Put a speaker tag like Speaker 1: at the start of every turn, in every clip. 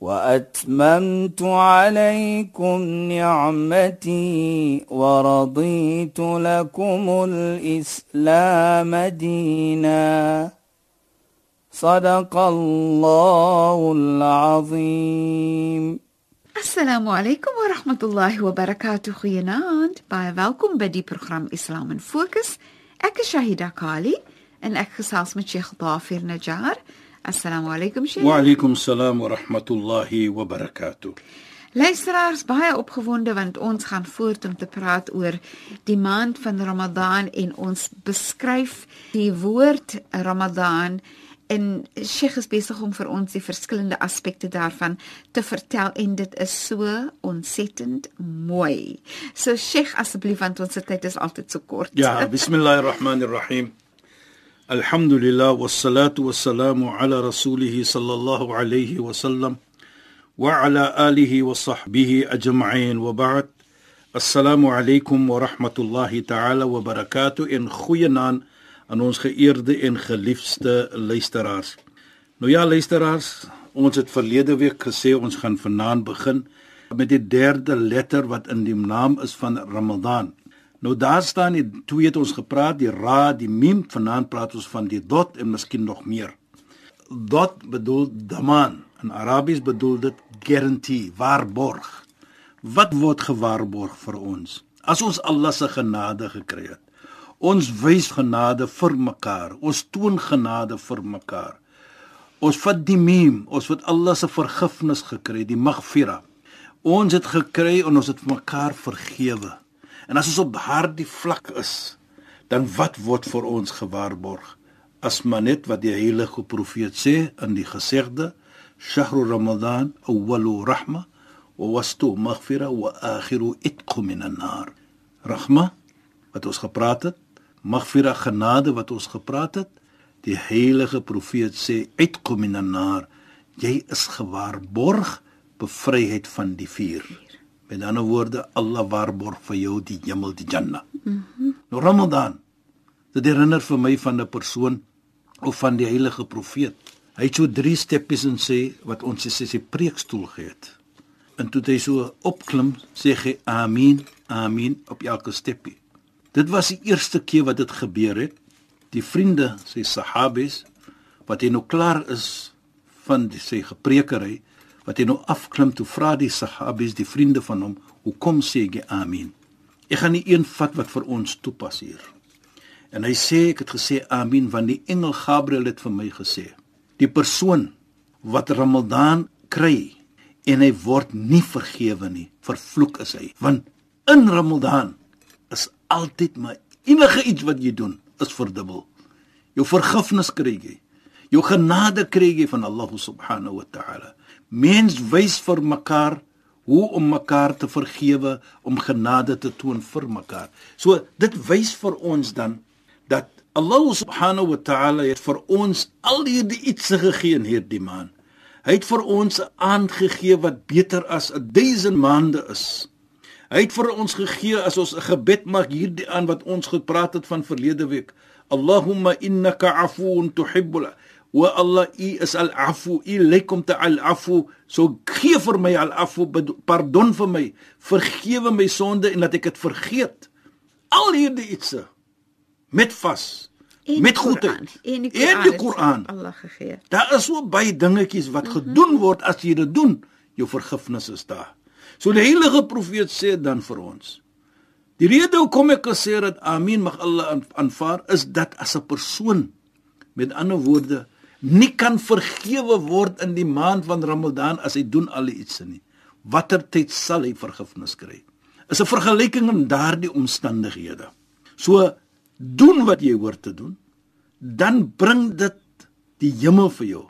Speaker 1: وأتممت عليكم نعمتي ورضيت لكم الإسلام دينا صدق الله العظيم
Speaker 2: Assalamu alaykum wa rahmatullahi wa barakatuh. Goeienaand. Baie welkom by die program Islam in Fokus. Ek is Shahida Kali en ek gesels met Sheikh Dafir Najjar. Assalamu alaykum Sheikh.
Speaker 3: Wa alaykum salaam wa rahmatullahi wa barakatuh.
Speaker 2: Luisteraars baie opgewonde want ons gaan voort om te praat oor die maand van Ramadan en ons beskryf die woord Ramadan en Sheikh is besig om vir ons die verskillende aspekte daarvan te vertel en dit is so ontsettend mooi. So Sheikh asseblief want ons tyd is altyd so kort.
Speaker 3: Ja, bismillahirrahmanirrahim. Alhamdulillah wassalatu wassalamu ala rasulih sallallahu alayhi wa sallam wa ala alihi wa sahbihi ajma'in wa ba'd. Assalamu alaykum wa rahmatullahi ta'ala wa barakatuh in goeie naam aan ons geëerde en geliefde luisteraars. Nou ja, luisteraars, ons het verlede week gesê ons gaan vanaand begin met die derde letter wat in die naam is van Ramadan. Nou daar staan die twee het ons gepraat, die ra, die mim, vanaand praat ons van die dot en miskien nog meer. Dot bedoel daman. In Arabies bedoel dit guarantee, waarborg. Wat word gewaarborg vir ons? As ons Allah se genade gekry het. Ons wys genade vir mekaar. Ons toon genade vir mekaar. Ons vat die mim, ons het Allah se vergifnis gekry, die maghfira. Ons het gekry en ons het mekaar vergewe. En as ons op daardie vlak is, dan wat word vir ons gewaarborg? As maar net wat die heilige profeet sê in die gesegde, "Shahru Ramadan awwalu rahma wa wastu maghfira wa akhiru itq min an-nar." Rahma wat ons gepraat het, maghfira genade wat ons gepraat het. Die heilige profeet sê itq min an-nar, jy is gewaarborg bevryheid van die vuur. Met ander woorde, Allah waarborg vir jou die hemel, die Jannah. Mm -hmm. Nou Ramadan. Dit herinner vir my van 'n persoon of van die heilige profeet. Hy het so drie steppies en sê wat ons sê sy preekstoel gehad. En toe hy so opklim, sê hy amen, amen op elke steppie. Dit was die eerste keer wat dit gebeur het. Die vriende, sy sahabes, wat hy nou klaar is van die sy gepreekery, wat hy nou afklim toe vra die sahabes die vriende van hom hoekom sê jy amen? Ek gaan nie een vat wat vir ons toepas hier. En hy sê ek het gesê amen want die engel Gabriël het vir my gesê die persoon wat ramadan kry en hy word nie vergewe nie vervloek is hy. Want in ramadan is altyd maar enige iets wat jy doen is verdubbel. Jou vergifnis kry jy jou genade kry jy van Allah subhanahu wa ta'ala Mens wys vir mekaar hoe om mekaar te vergewe, om genade te toon vir mekaar. So dit wys vir ons dan dat Allah subhanahu wa ta'ala het vir ons al hierdie iets gegee in hierdie maand. Hy het vir ons 'n aand gegee wat beter as 'n duisend maande is. Hy het vir ons gegee as ons 'n gebed maak hierdie aan wat ons gepraat het van verlede week. Allahumma innaka afuun tuhibbul wa Allah u is al-afu u lekom te al-afu so gee vir my al-afu pardon vir my vergewe my sonde en dat ek dit vergeet. Al hierdie ietsie met vas en met goedheid
Speaker 2: en die Koran, die Koran Allah gegee.
Speaker 3: Daar is so baie dingetjies wat mm -hmm. gedoen word as jy dit doen jou vergifnis is daar. So die heilige profeet sê dan vir ons die rede hoekom ek gesê het amen mag Allah aanvaar is dat as 'n persoon met ander woorde nie kan vergewe word in die maand van Ramadan as hy doen al iets nie. Watter tyd sal hy vergifnis kry? Is 'n vergelyking in daardie omstandighede. So doen wat jy hoort te doen, dan bring dit die hemel vir jou.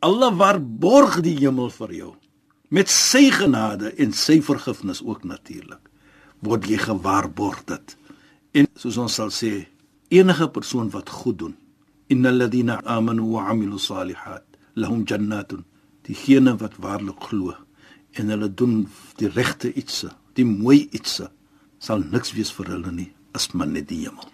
Speaker 3: Allah waarborg die hemel vir jou met sy genade en sy vergifnis ook natuurlik. Word jy gewaarborg dit. En soos ons sal sê, enige persoon wat goed doen, ladina amanu wa amilu salihat, lahum jannatun. Diegene wat waarlik glo en hulle doen die regte ietsie, die mooi ietsie, sal niks wees vir hulle nie as maar net die hemel.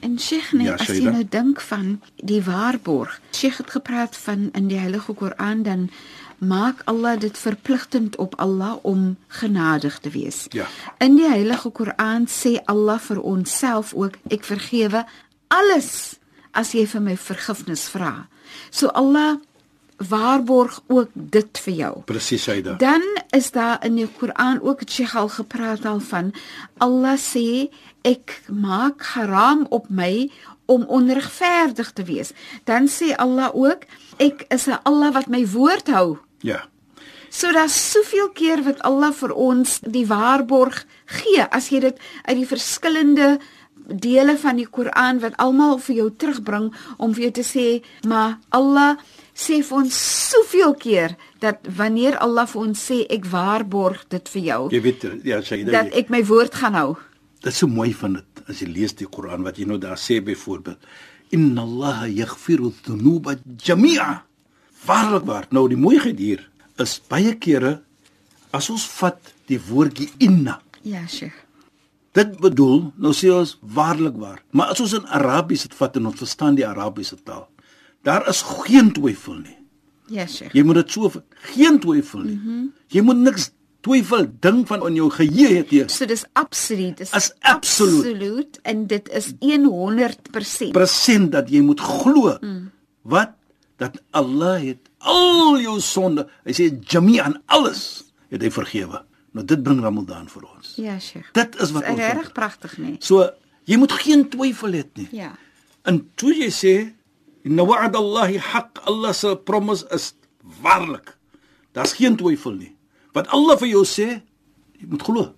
Speaker 2: En Sheikh, nee,
Speaker 3: Ja,
Speaker 2: as jy nou dink van die waarborg. Sheikh het gepraat van in die Heilige Koran dan maak Allah dit verpligtend op Allah om genadig te wees.
Speaker 3: Ja.
Speaker 2: In die Heilige Koran sê Allah vir onsself ook ek vergewe alles as jy vir my vergifnis vra. So Allah waarborg ook dit vir jou.
Speaker 3: Presies Shaida.
Speaker 2: Dan is daar in die Koran ook het Sheikh al gepraat al van Allah sê ek maak haram op my om onregverdig te wees. Dan sê Allah ook ek is 'n Allah wat my woord hou.
Speaker 3: Ja.
Speaker 2: So daar's soveel keer wat Allah vir ons die waarborg gee as jy dit uit die verskillende dele van die Koran wat almal vir jou terugbring om vir jou te sê, maar Allah sê vir ons soveel keer dat wanneer Allah vir ons sê ek waarborg dit vir jou,
Speaker 3: Jy weet ja Shaida.
Speaker 2: dat ek my woord gaan hou.
Speaker 3: Dit is so mooi van dit as jy lees die Koran wat jy nou daar sê byvoorbeeld inna allaha yaghfiru dhunuba jami'a waarlik waar nou die mooiheid hier is baie kere as ons vat die woordjie inna
Speaker 2: Ja, Sheikh.
Speaker 3: Dit bedoel nou sê ons waarlik waar maar as ons in Arabies dit vat en ons verstaan die Arabiese taal daar is geen twyfel nie
Speaker 2: Ja, Sheikh.
Speaker 3: jy moet dit so geen twyfel nie mm -hmm. jy moet niks twyfel ding van in jou geheue het jy
Speaker 2: So dis absoluut, dis
Speaker 3: Is absoluut.
Speaker 2: absoluut en dit is 100%.
Speaker 3: persent dat jy moet glo mm. wat dat Allah het al jou sonde hy sê jami'an alles het hy vergewe nou dit bring Ramadan vir ons.
Speaker 2: Ja, Sheikh.
Speaker 3: dit is wat
Speaker 2: Dis
Speaker 3: ons
Speaker 2: regtig pragtig, nee.
Speaker 3: so jy moet geen twyfel hê nie.
Speaker 2: Ja.
Speaker 3: en toe jy sê inna wa'd Allah haq Allah se promise is waarlik. Daar's geen twyfel nie. Wat Allah vir jou sê jy moet glo.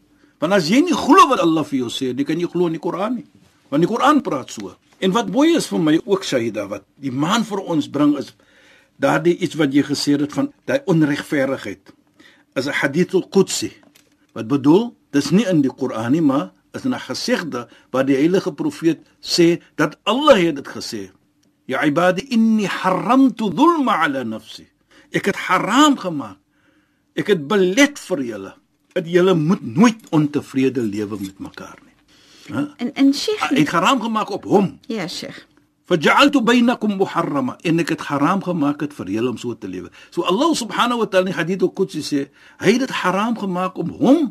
Speaker 3: Want as jy nie glo wat Allah vir jou sê dan kan jy glo in die Koran nie. Want die Koran praat so. En wat mooi is vir my ook Shaida wat die maan vir ons bring is daardie iets wat jy gesê het van daai onregverdigheid is 'n hadith al-Qudsi. Wat bedoel? Dis nie in die Koran nie maar is 'n gesegde wat die heilige profeet sê dat Allah het dit gesê. Ya ibadi inni haramtu dhulma ala nafsi. Ek het haram gemaak. Ek het belet vir julle dat julle moet nooit ontevrede lewe met mekaar nie. Hæ?
Speaker 2: En en Sheikh,
Speaker 3: het haram gemaak op hom.
Speaker 2: Ja, Sheikh.
Speaker 3: Faj'altu bainakum muharrama en ek het haram gemaak het vir julle om so te lewe. So Allah subhanahu wa ta'ala in Hadith al-Qudsi sê, hy het dit haram gemaak om hom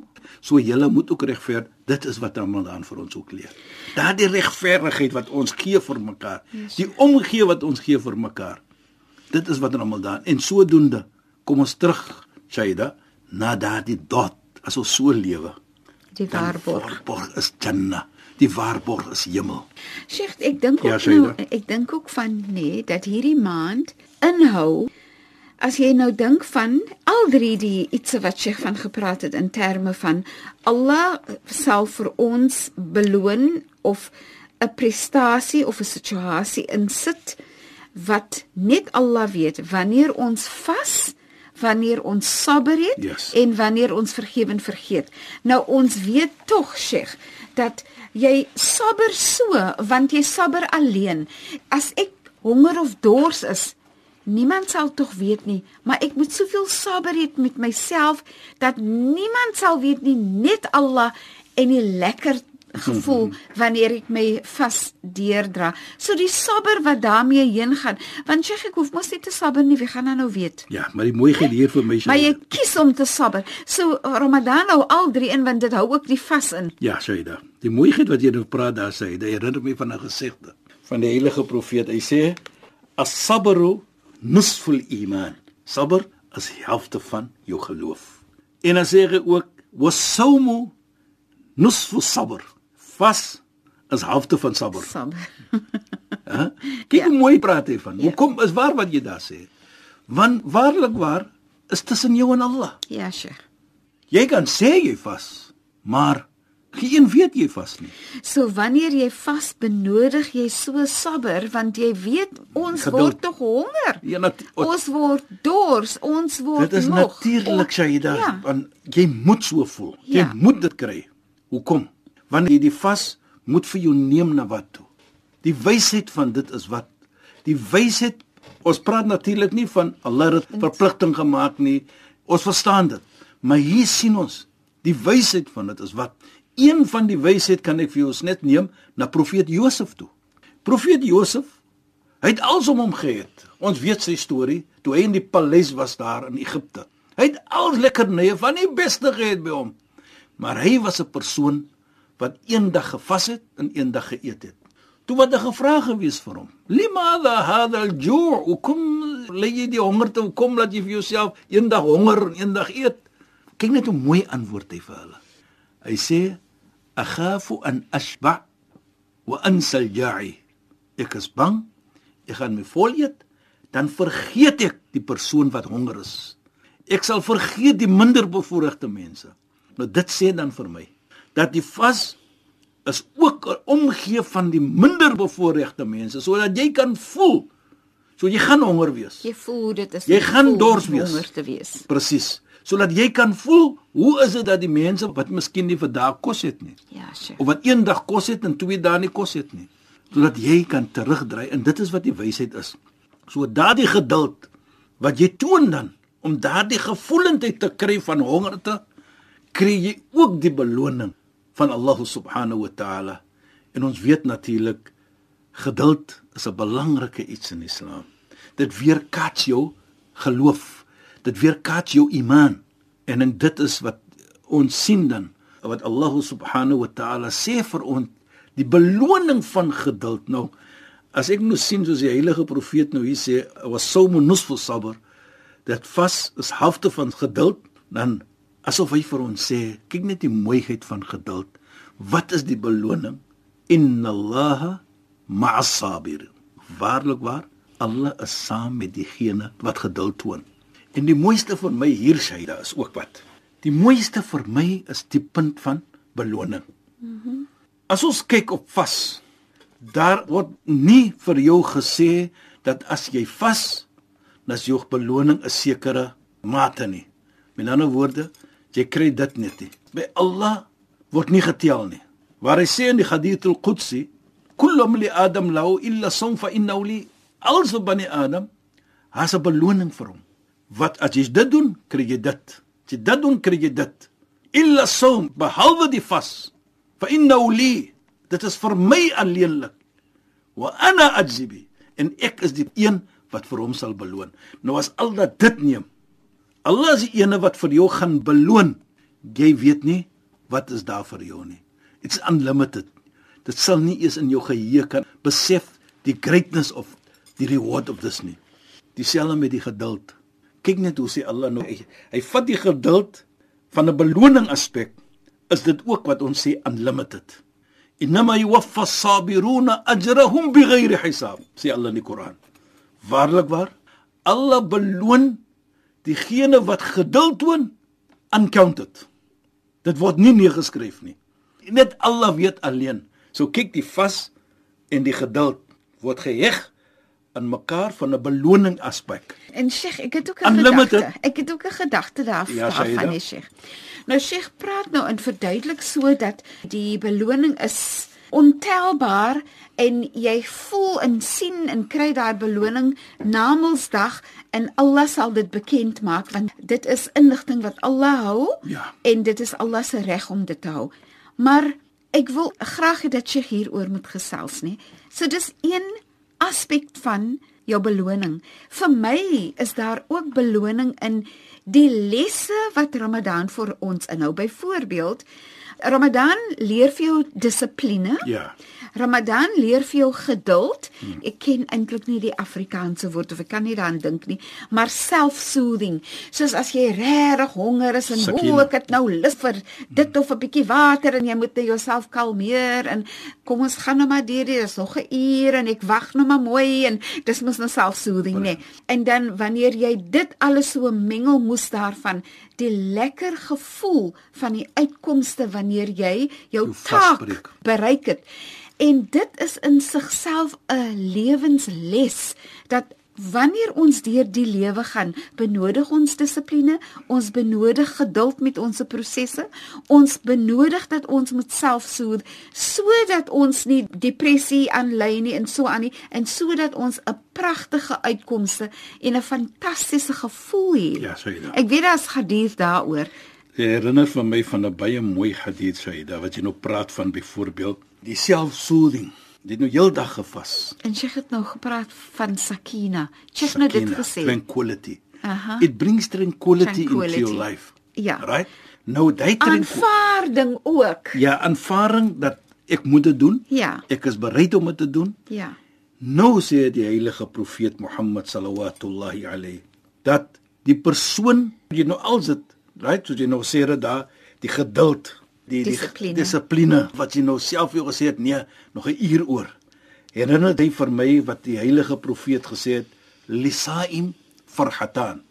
Speaker 3: so julle moet ook regverdig. Dit is wat Ramadan vir ons ook leer. Daardie regverdigheid wat ons gee vir mekaar, yes. die omgee wat ons gee vir mekaar. Dit is wat Ramadan en sodoende kom ons terug, Shaida, na daardie dot as ons so lewe.
Speaker 2: Die waarborg.
Speaker 3: Waarborg is Jannah. Die waarborg is hemel.
Speaker 2: Sheikh, ek dink
Speaker 3: Ja,
Speaker 2: ook
Speaker 3: Shaida.
Speaker 2: nou ek dink ook van nee dat hierdie maand inhou as jy nou dink van al drie die iets wat Sheikh van gepraat het in terme van Allah sal vir ons beloon of 'n prestasie of 'n situasie insit wat net Allah weet wanneer ons vas wanneer ons sabber het
Speaker 3: Yes.
Speaker 2: en wanneer ons vergewe en vergeet. Nou ons weet tog Sheikh dat jy sabber so want jy sabber alleen. As ek honger of dors is, niemand sal tog weet nie, maar ek moet soveel sabber hê met myself dat niemand sal weet nie, net Allah en die lekker gevoel wanneer ek my vas deurdra. So die sabber wat daarmee heen gaan, want Sheikh ek hoef mos nie te sabber nie, wie gaan dan nou weet?
Speaker 3: Ja, maar die mooiheid hier vir my
Speaker 2: Maar jy kies om te sabber. So Ramadan hou al drie in want dit hou ook die vas in.
Speaker 3: Ja, Shaida. Die mooiheid wat jy nou praat daar sê, dit herinner my van 'n gesegde van die heilige profeet. Hy sê as-sabru nisful iman. Sabr is die helfte van jou geloof. En dan sê hy ook was-sawmu nisfu sabr. Vas is helfte van sabr.
Speaker 2: Sabber.
Speaker 3: Hæ? Kyk hoe mooi praat hy van. Hoekom is waar wat jy daar sê? Want waarlik waar is tussen jou en Allah.
Speaker 2: Ja, Sheikh.
Speaker 3: Jy kan sê jy vas, maar geen weet jy vas nie.
Speaker 2: So wanneer jy vas benodig jy so sabber want jy weet ons
Speaker 3: Geduld.
Speaker 2: word tog honger.
Speaker 3: Ja, nat-
Speaker 2: Ons word dors, ons word
Speaker 3: Dit is
Speaker 2: moeg.
Speaker 3: natuurlik, Shaida,
Speaker 2: Ja.
Speaker 3: want jy moet so voel. Jy
Speaker 2: Ja.
Speaker 3: moet dit kry. Hoekom? Wanneer jy die vas moet vir jou neem na wat toe. Die wysheid van dit is wat? Die wysheid ons praat natuurlik nie van Allah het verpligting gemaak nie. Ons verstaan dit. Maar hier sien ons die wysheid van dit is wat? Een van die wysheid kan ek vir jou net neem na profeet Josef toe. Profeet Josef, hy het alsom hom gehet. Ons weet sy storie toe hy in die paleis was daar in Egipte. Hy het al lekkernye van die beste geëet by hom. Maar hy was 'n persoon wat eendag gevas het en eendag geëet het. Toe wat 'n gevraag gewees vir hom. Limada hada al-ju' kom lê jy die honger te kom dat jy vir jouself eendag honger en eendag eet. Kyk net hoe mooi antwoord hy vir hulle. Hy sê akhafu an ashba wa ansal ja'i. Ek is bang ek gaan my vol eet dan vergeet ek die persoon wat honger is. Ek sal vergeet die minder bevoorregte mense. Nou dit sê dan vir my dat die vas is ook 'n omgee van die minder bevoorregte mense sodat jy kan voel so jy gaan honger wees.
Speaker 2: Jy voel dit is
Speaker 3: jy gaan dors wees.
Speaker 2: Honger te wees.
Speaker 3: Presies. Sodat jy kan voel hoe is dit dat die mense wat miskien nie vandag kos het nie.
Speaker 2: Ja, sure.
Speaker 3: Of wat eendag kos het en twee dae nie kos het nie. Sodat jy kan terugdry en dit is wat die wysheid is. So daardie geduld wat jy toon dan om daardie gevoelendheid te kry van hongerte, kry jy ook die beloning van Allah subhanahu wa ta'ala. En ons weet natuurlik geduld is 'n belangrike iets in Islam. Dit weerkaats jou geloof. Dit weerkaats jou iman. En en dit is wat ons sien dan wat Allah subhanahu wa ta'ala sê vir ons die beloning van geduld nou as ek moet sien soos die heilige profeet nou hier sê was sawm nusfu sabr dat vas is halfte van geduld dan asof hy vir ons sê kyk net die mooiheid van geduld. Wat is die beloning? Inna allaha ma'as sabir waarlik waar Allah is saam met diegene wat geduld toon. En die mooiste vir my hier Shaida is ook wat. Die mooiste vir my is die punt van beloning. Mm -hmm. as ons kyk op vas daar word nie vir jou gesê dat as jy vas dat jou beloning 'n sekere mate nie. Met ander woorde, jy kry dit net nie. By Allah word nie getel nie. Waar hy sê in die Hadith al-Qudsi, "Kullu li Adam lahu illa sawm fa innahu li also bani Adam." Has 'n beloning vir hom. Wat as jy dit doen, kry jy dit. As jy dit doen, kry jy dit. Illa sawm, behalwe die vas. Fa innahu li, dit is vir my alleenlik. Wa ana ajzibi, en ek is die een wat vir hom sal beloon. Nou as al dat dit neem, Allah is die ene wat vir jou gaan beloon. Jy weet nie wat is daar vir jou nie. It's unlimited. Dit sal nie eens in jou geheue kan besef die greatness of die reward of this nie. Dieselfde met die geduld. Kyk net hoe sê Allah nou hy, hy vat die geduld van 'n beloning aspek is dit ook wat ons sê unlimited. Inma yuwaffa as-sabiruna ajrahum bighayri hisab. Sê Allah in die Koran. Waarlik waar? Allah beloon diegene wat geduld toon uncounted. Dit word nie neergeskryf nie. Net Allah weet alleen. So kyk die vas en die geduld word geheg aan mekaar van 'n beloning aspek.
Speaker 2: En Sheikh, ek het ook 'n gedagte. Ek het ook 'n gedagte daarvan,
Speaker 3: ja,
Speaker 2: daarvan, Sheikh. Nou Sheikh praat nou en verduidelik sodat die beloning is ontelbaar en jy voel en sien en kry daai beloning na Mondsdag en Allah sal dit bekend maak want dit is inligting wat Allah hou
Speaker 3: ja.
Speaker 2: en dit is Allah se reg om dit te hou. Maar ek wil graag hê dat jy hieroor moet gesels nê. So dis een aspek van jou beloning. Vir my is daar ook beloning in die lesse wat Ramadan vir ons inhou. Byvoorbeeld Ramadan leer vir jou dissipline.
Speaker 3: Ja.
Speaker 2: Ramadan leer vir jou geduld. Hmm. Ek ken eintlik nie die Afrikaanse woord of ek kan nie daaraan dink nie, maar self-soothing. Soos as jy regtig honger is en hoe ek dit nou lus vir dit of 'n bietjie water en jy moet net jouself kalmeer en kom ons gaan nou maar deur dit. Dis nog 'n uur en ek wag nou maar mooi en dis mos nou self-soothing, nê. Nee. En dan wanneer jy dit alles so mengel moes daarvan die lekker gevoel van die uitkomste wanneer jy jou taak bereik het. En dit is in sigself 'n lewensles dat wanneer ons deur die lewe gaan, benodig ons dissipline, ons benodig geduld met ons prosesse, ons benodig dat ons moet selfsoed sodat ons nie depressie aanlei nie en so aan nie en sodat ons 'n pragtige uitkomste en 'n fantastiese gevoel het.
Speaker 3: Ja, sê dit.
Speaker 2: Ek weet daar's hadith daaroor.
Speaker 3: Dit herinner vir my van 'n baie mooi hadith sê dit wat jy nou praat van byvoorbeeld die self-soothing. Dit nou heeldag gevas.
Speaker 2: En sy het nou gepraat van sakina. Sy het nou dit gesê.
Speaker 3: Tranquility.
Speaker 2: Aha.
Speaker 3: It brings tranquility,
Speaker 2: Tranquility.
Speaker 3: into your life.
Speaker 2: Ja.
Speaker 3: Right? Nou daai tranquility.
Speaker 2: Aanvaarding ook.
Speaker 3: Ja, aanvaring dat ek moet dit doen.
Speaker 2: Ja.
Speaker 3: Ek is bereid om dit te doen.
Speaker 2: Ja.
Speaker 3: Nou sê die heilige profeet Mohammed sallallahu alayhi dat die persoon jy nou al sit, right, soos jy nou sê daar, die geduld, die
Speaker 2: Dissipline.
Speaker 3: dissipline wat jy nou self jou gesê het, nee, nog 'n uur oor. Herinner dit vir my wat die heilige profeet gesê het, lisaim farhatan.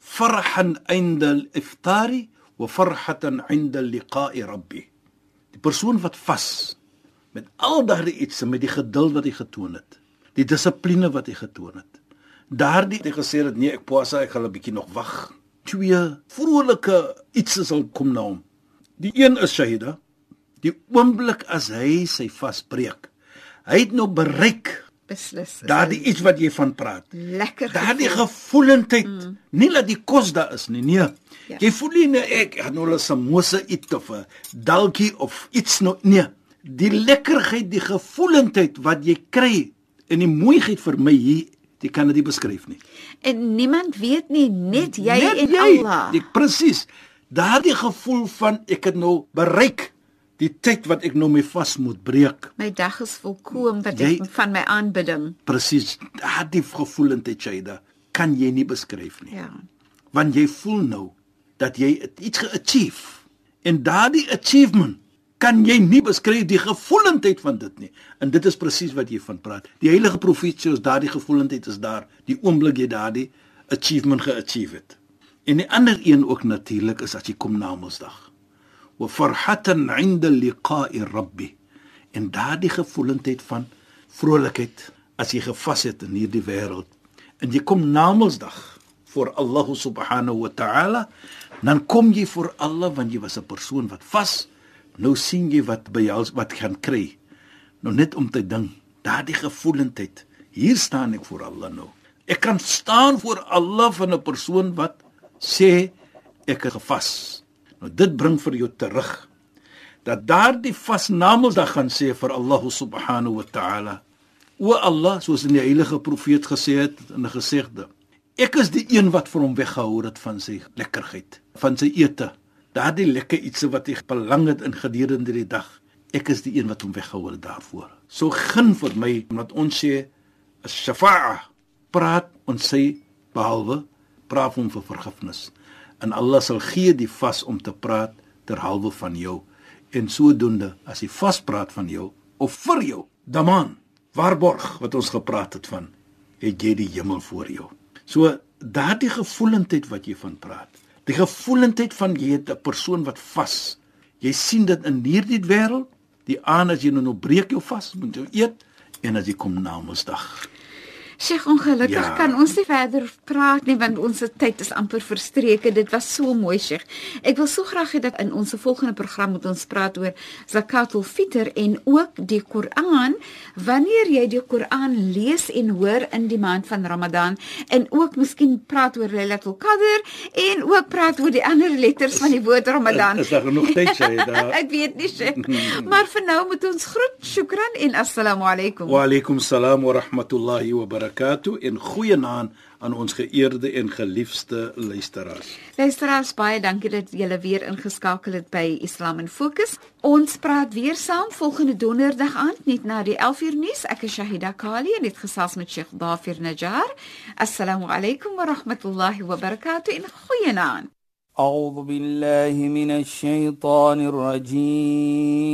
Speaker 3: Farhan 'inda al-iftari wa farhatan 'inda liqa'i rabbi. Die persoon wat vas met al daardie iets met die geduld wat hy getoon het, die dissipline wat hy getoon het. Daardie het hy gesê dat nee, ek posa, ek gaan 'n bietjie nog wag. Twee vrolike iets sal kom na hom. Die een is Shahida, die oomblik as hy sy vasbreek. Hy het nou bereik
Speaker 2: Beslis.
Speaker 3: daardie iets wat jy van praat.
Speaker 2: lekker
Speaker 3: Daardie
Speaker 2: gevoel.
Speaker 3: gevoelendheid, mm. nie dat die kos daar is nie, nee.
Speaker 2: Ja.
Speaker 3: Jy voel nie nee, ek het nou 'n samosa eet of 'n dalkie of iets nou nee. Die lekkerheid, die gevoelendheid wat jy kry en die mooiheid vir my hier, jy kan dit nie beskryf nie.
Speaker 2: En niemand weet nie, net jy
Speaker 3: Net
Speaker 2: en Allah.
Speaker 3: Ek presies. Daardie gevoel van ek het nou bereik die tyd wat ek nou mee vas moet breek.
Speaker 2: My dag is volkoom wat
Speaker 3: Jy-
Speaker 2: ek van my aanbidding.
Speaker 3: Presies. Daardie gevoelendheid, Shaida, kan jy nie beskryf nie.
Speaker 2: Ja.
Speaker 3: want jy voel nou dat jy iets ge-achieve en daardie achievement kan jy nie beskryf die gevoelendheid van dit nie en dit is presies wat jy van praat die heilige profeet sê ons daardie gevoelendheid is daar die oomblik jy daardie achievement ge-achieve het en die ander een ook natuurlik is as jy kom na Mondsdag wa farhatan 'inda liqa'i rabbi. En daardie gevoelendheid van vrolikheid as jy gevas het in hierdie wêreld. En jy kom na Mondsdag voor Allah subhanahu wa ta'ala dan kom jy voor Allah want jy was 'n persoon wat vas. Nou sien jy wat by jou wat gaan kry. Nou net om te dink daardie gevoelendheid hier staan ek voor Allah nou. Ek kan staan voor Allah van 'n persoon wat sê ek het gevas. Nou dit bring vir jou terug dat daardie vas namedsdag gaan sê vir Allah subhanahu wa ta'ala o Allah soos in die heilige profeet gesê het in 'n gesegde ek is die een wat vir hom weggehou het van sy lekkerheid van sy ete. Daardie lekker ietsie wat hy belang het in gedurende die dag ek is die een wat hom weggehou het daarvoor. So gun vir my omdat ons sê as-shafa'a praat ons sê behalwe praat hom vir vergifnis. En Allah sal gee die vas om te praat terhalwe van jou. En sodoende as hy vaspraat van jou of vir jou daman waarborg wat ons gepraat het van het jy die hemel voor jou. So daardie gevoelendheid wat jy van praat die gevoelendheid van jy het 'n persoon wat vas jy sien dit in hierdie wêreld die aan as jy nou breek jou vas moet jy eet en as jy kom na Mondsdag
Speaker 2: Sheikh, ongelukkig
Speaker 3: Ja.
Speaker 2: kan ons nie verder praat nie want ons tyd is amper verstreke. Dit was so mooi, Sheikh. Ek wil so graag hê dat in ons volgende program moet ons praat oor Zakatul Fitr en ook die Koran. Wanneer jy die Koran lees en hoor in die maand van Ramadan en ook miskien praat oor Lailatul Qadr en ook praat oor die ander letters van die woord Ramadan.
Speaker 3: is daar genoeg tyd daar
Speaker 2: Ek weet nie, Sheikh. Maar vir nou moet ons groet. Shukran en assalamu alaykum.
Speaker 3: Wa alaykum salaam wa rahmatullahi wa barakatuh en goeienaand aan ons geëerde en geliefde luisteraars.
Speaker 2: Luisteraars, baie dankie dat julle weer ingeskakel het by Islam in Fokus. Ons praat weer saam volgende donderdag aand net na die 11uur nuus. Ek is Shahida Kali en het gesels met Sheikh Dafir Najjar. Assalamu alaykum wa rahmatullahi wa barakatuh en goeienaand.
Speaker 1: أعوذ بالله من الشيطان الرجيم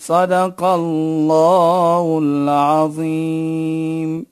Speaker 1: صدق الله العظيم.